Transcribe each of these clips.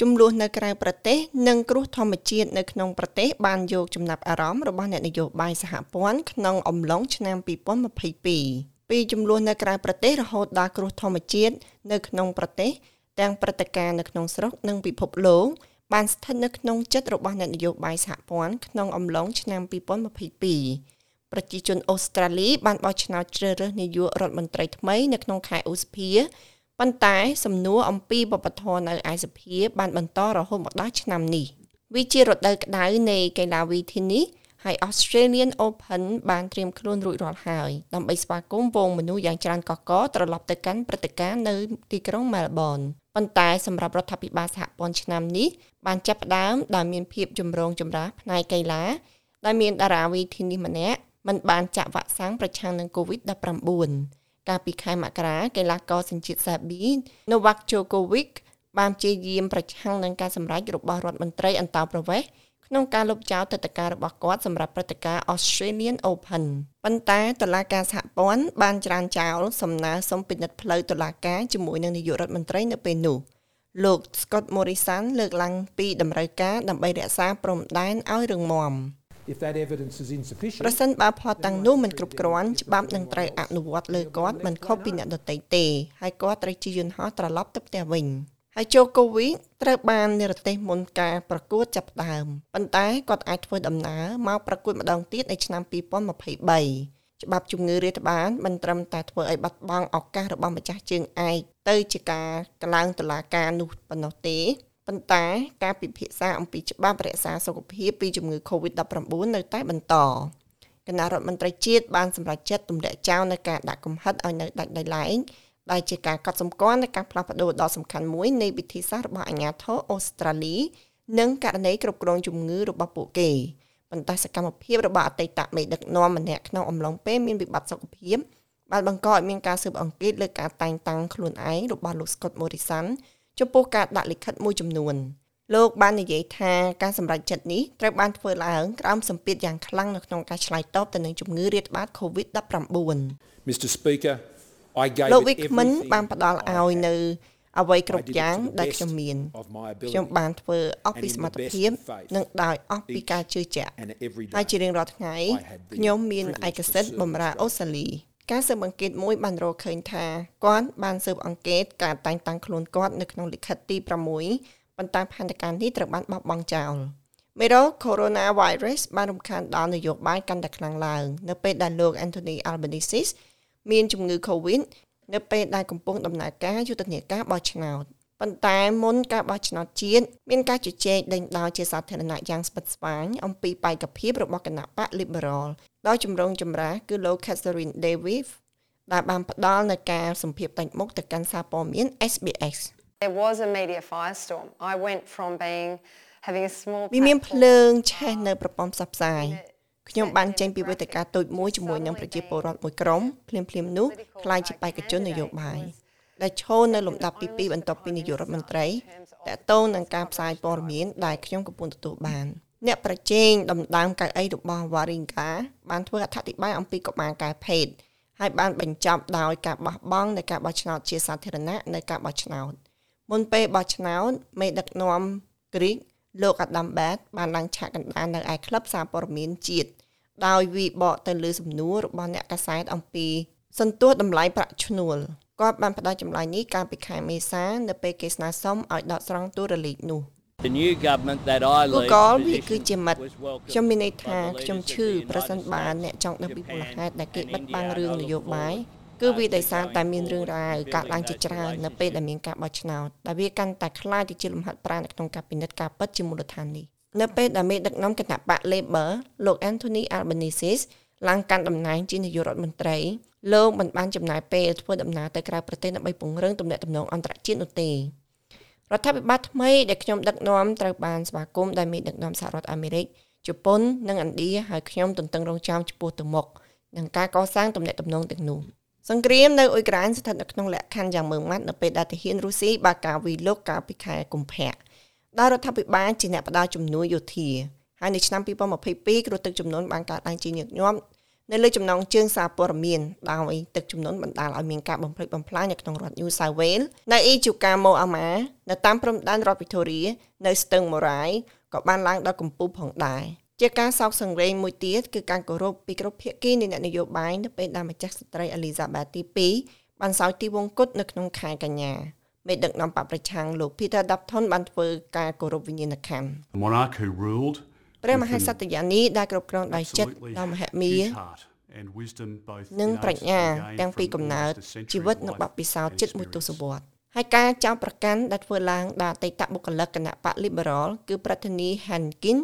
ចំនួននៅក្រៅប្រទេសនិងគ្រោះធម្មជាតិនៅក្នុងប្រទេសបានយកចំណាប់អារម្មណ៍របស់អ្នកនយោបាយសហព័ន្ធក្នុងអំឡុងឆ្នាំ2022ពីចំនួននៅក្រៅប្រទេសរហូតដល់គ្រោះធម្មជាតិនៅក្នុងប្រទេសទាំងព្រឹត្តិការណ៍នៅក្នុងស្រុកនិងពិភពលោកបានស្ថិតនៅក្នុងចិត្តរបស់អ្នកនយោបាយសហព័ន្ធក្នុងអំឡុងឆ្នាំ2022ប្រជាជនអូស្ត្រាលីបានបោះឆ្នោតជ្រើសរើសនាយករដ្ឋមន្ត្រីថ្មីនៅក្នុងខែឧសភា ប៉ុន្តែសំណួរអំពីបបធរនៅឯសភាបានបន្តរហូតមកដល់ឆ្នាំនេះវាជារដូវក្តៅនៃកីឡាវីធីនេះហើយ Australian Open បានត្រៀមខ្លួនរួចរាល់ហើយដើម្បីស្វាគមន៍វងមនុស្សយ៉ាងច្រើនកកកត្រឡប់ទៅកាន់ព្រឹត្តិការណ៍នៅទីក្រុង Melbourne ប៉ុន្តែសម្រាប់រដ្ឋាភិបាលសហព័ន្ធឆ្នាំនេះបានចាប់ផ្ដើមដោយមានភាពចម្រូងចម្រាសផ្នែកកីឡាដែលមានតារាវីធីនេះម្នាក់មិនបានចាក់វ៉ាក់សាំងប្រឆាំងនឹង COVID-19 កាលពីខែមករាកីឡាករសញ្ជាតិសេប៊ី Novak Djokovic បានព្យាយាមប្រឆាំងនឹងការសម្រេចរបស់រដ្ឋមន្ត្រីអន្តោប្រវេសន៍ក្នុងការលុបចោលទឹកតការរបស់គាត់សម្រាប់ព្រឹត្តិការណ៍ Australian Open ប៉ុន្តែតុលាការសហព័ន្ធបានច្រានចោលសំណើសុំពិនិត្យផ្លូវតុលាការជាមួយនឹងនាយករដ្ឋមន្ត្រីនៅពេលនោះលោក Scott Morrison លើកឡើងពីតម្រូវការដើម្បីរក្សាព្រំដែនឲ្យរឹងមាំ If that evidence is insufficient ប្រសិនបើផតទាំងនោះមិនគ្រប់គ្រាន់ច្បាប់នឹងត្រូវអនុវត្តលើគាត់មិនខុសពីអ្នកដទៃទេហើយគាត់ត្រូវជិះយន្តហោះត្រឡប់ទៅផ្ទះវិញហើយជូកូវីត្រូវបាននិរទេសមុនការប្រកួតចាប់ផ្ដើមប៉ុន្តែគាត់អាចធ្វើដំណើរមកប្រកួតម្ដងទៀតនៅឆ្នាំ2023ច្បាប់ជំងឺរាតត្បាតមិនត្រឹមតែធ្វើឲ្យបាត់បង់ឱកាសរបស់ម្ចាស់ជើងឯកទៅជាការកឡើងតុលាការនោះប៉ុណ្ណោះទេ ប៉ុន្តែការពិភាក្សាអំពីច្បាប់រក្សាសុខភាពពីជំងឺ Covid-19 នៅតែបន្តគណៈរដ្ឋមន្ត្រីជាតិបានសម្រេចចិត្តទម្លាក់ចោលនៅការដាក់កំហិតឲ្យនៅដាច់ដោយឡែកដែលជាការកត់សម្គាល់នៃការផ្លាស់ប្ដូរដ៏សំខាន់មួយនៃវិធីសាស្ត្ររបស់អាជ្ញាធរអូស្ត្រាលី និងករណីគ្រប់គ្រងជំងឺរបស់ពួកគេប៉ុន្តែសកម្មភាពរបស់អតីតមេដឹកនាំម្នាក់ក្នុងអំឡុងពេលមានវិបត្តិសុខភាពបានបង្កឲ្យមានការស៊ើបអង្កេតលើការតែងតាំងខ្លួនឯងរបស់លោក Scott Morrison ចំពោះការដាក់លិខិតមួយចំនួនលោកបាននិយាយថាការសម្រេចចិត្តនេះត្រូវបានធ្វើឡើងក្រោមសម្ពាធយ៉ាងខ្លាំងនៅក្នុងការឆ្លើយតបទៅនឹងជំងឺរាតត្បាត COVID-19 Mr Speaker I gave លោក Wickman បានផ្ដល់ឲ្យនៅអ្វីគ្រប់យ៉ាងដែលខ្ញុំមានខ្ញុំបានធ្វើអស់ពីសមត្ថភាពនិងដោយអស់ពីការជឿជាក់ហើយជារៀងរាល់ថ្ងៃខ្ញុំមានឯកសិទ្ធិបម្រើអូស្ត្រាលី ការស៊ើបអង្កេតមួយបានរកឃើញថាគាត់បានស៊ើបអង្កេតការតែងតាំងខ្លួនគាត់នៅក្នុងលិខិតទី6ប៉ុន្តែផែនការនេះត្រូវបានបោះបង់ចោលមេរោគ coronavirus បានរំខានដល់នយោបាយកាន់តែខ្លាំងឡើងនៅពេលដែលលោក Anthony Albanese មានជំងឺ Covid នៅពេលដែលកំពុងដំណើរការយុទ្ធនាការបោះឆ្នោត ប៉ុន្តែមុនការបោះឆ្នោតជាតិមានការជជែកដេញដោលជាសាធារណៈយ៉ាងស្វិតស្វាញអំពីបេក្ខភាពរបស់គណៈបក Liberal ដោយជំរងចម្រាស់គឺលោក Catherine Davis ដែលបានផ្ដល់នៅការសម្ភាសតែងមុខទៅកាន់សារព័ត៌មាន SBS There was a media firestorm. I went from being having a small វាមានភ្លើងឆេះនៅប្រព័ន្ធផ្សព្វផ្សាយខ្ញុំបានចេញពីវេទិកាតូចមួយជាមួយនឹងប្រជាពលរដ្ឋមួយក្រុមភ្លាមភ្លាមនោះខ្លាយជាបេក្ខជននយោបាយ ដែលឈរនៅលំដាប់ទី2បន្ទាប់ពីនាយករដ្ឋមន្ត្រីតកតងនឹងការផ្សាយព័ត៌មានដែលខ្ញុំកំពុងទទួលបានអ្នកប្រជែងដំដើមកៅអីរបស់ Waringa បានធ្វើអត្ថាធិប្បាយអំពីកុមារកែភេទហើយបានបញ្ចប់ដោយការបោះបង់នៃការបោះឆ្នោតជាសាធារណៈនៅការបោះឆ្នោតមុនពេលបោះឆ្នោតមេដឹកនាំគ្រីកលោក Adam Bad បានឡើងឆាកកណ្ដាលនៅឯក្លឹបសារព័ត៌មានជាតិដោយវិបកទៅលើសំណួររបស់អ្នកកាសែតអំពីសន្ទុះតម្លៃប្រាក់ឈ្នួល គាត់បានផ្ដល់ចម្លើយនេះកាលពីខែមេសានៅពេលគេស្នើសុំឲ្យដកស្រង់ទូរលេខនោះ The new government that I lead ក៏វាគឺជាមិត្តខ្ញុំមានន័យថាខ្ញុំឈឺប្រសិនបើអ្នកចង់ដឹងពីមូលហេតុដែលគេបិទបាំងរឿងនយោបាយគឺវាដោយសារតែមានរឿងរ៉ាវកើតឡើងជាច្រើននៅពេលដែលមានការបោះឆ្នោតដែលវាកាន់តែខ្លាចទៅជាលំហាត់ប្រាណនៅក្នុងការពិនិត្យការពិតជាមូលដ្ឋាននេះនៅពេលដែលមេដឹកនាំគណៈបក Labor លោក Anthony Albanese ឡើងកាន់តំណែងជានាយករដ្ឋមន្ត្រីលោកមិនបានចំណាយពេលធ្វើដំណើរទៅក្រៅប្រទេសដើម្បីពង្រឹងទំនាក់ទំនងអន្តរជាតិនោះទេរដ្ឋាភិបាលថ្មីដែលខ្ញុំដឹកនាំត្រូវបានស្វាគមន៍ដោយមេដឹកនាំសហរដ្ឋអាមេរិកជប៉ុននិងឥណ្ឌាហើយខ្ញុំទន្ទឹងរង់ចាំចំពោះទៅមុខនឹងការកសាងទំនាក់ទំនងទាំងនោះសង្គ្រាមនៅអ៊ុយក្រែនស្ថិតនៅក្នុងលក្ខខណ្ឌយ៉ាងមើងម៉ាត់នៅពេលដែលទាហានរុស្ស៊ីបានការវិលុកកាលពីខែកុម្ភៈដោយរដ្ឋាភិបាលជាអ្នកផ្ដល់ជំនួយយោធា ហើយនៅឆ្នាំ2022គ្រោះទឹកជំនន់បានកើតឡើងជាញឹកញាប់នៅលើចំណងជើងសារព័ត៌មានដោយទឹកជំនន់បណ្ដាលឲ្យមានការបំផ្លិចបំផ្លាញនៅក្នុងរដ្ឋ New South Wales នៅ Ichuka Moama នៅតាមព្រំដែនរដ្ឋ Victoria នៅ Stung Morai ក៏បានឡើងដល់កម្ពស់ផងដែរជាការសោកសង្រេងមួយទៀតគឺការគោរពពីគ្រប់ភាគីនៃអ្នកនយោបាយនៅពេលដែលម្ចាស់ស្ត្រី Elizabeth ទី2បានសោយទីវង្គតនៅក្នុងខែកញ្ញាមេដឹកនាំបកប្រឆាំងលោក Peter Dutton បានធ្វើការគោរពវិញ្ញាណក្ខន្ធ The monarch who ruled ព្រះមហាក្សត្រយានីដែលគ្រប់គ្រងដោយចិត្ត absolutely ដ៏មហិមា huge heart and wisdom both និង innate ប្រាជ្ញា and gained ទាំងពី from កំណើត almost a century ជីវិត of និង life បទពិសោធន៍ and ជិតមួយទ experience. សវត្សរ៍ហើយការចោទប្រកាន់ដែលធ្វើឡើងដល់អតីតបុគ្គលិកគណៈបក Liberal គឺប្រធានី Hankin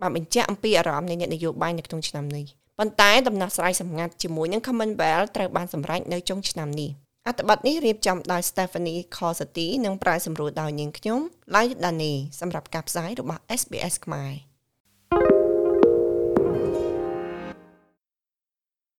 បានបញ្ជាក់អំពីអារម្មណ៍នៃអ្នកនយោបាយនៅក្នុងឆ្នាំនេះប៉ុន្តែដំណោះស្រាយសម្ងាត់ជាមួយនឹង Commonwealth ត្រូវបានសម្រេចនៅចុងឆ្នាំនេះអត្ថបទនេះរៀបចំដោយ Stephanie Corsati និងប្រាយសម្រួលដោយនាងខ្ញុំ Lai Dani សម្រាប់ការផ្សាយរបស់ SBS ខ្មែរ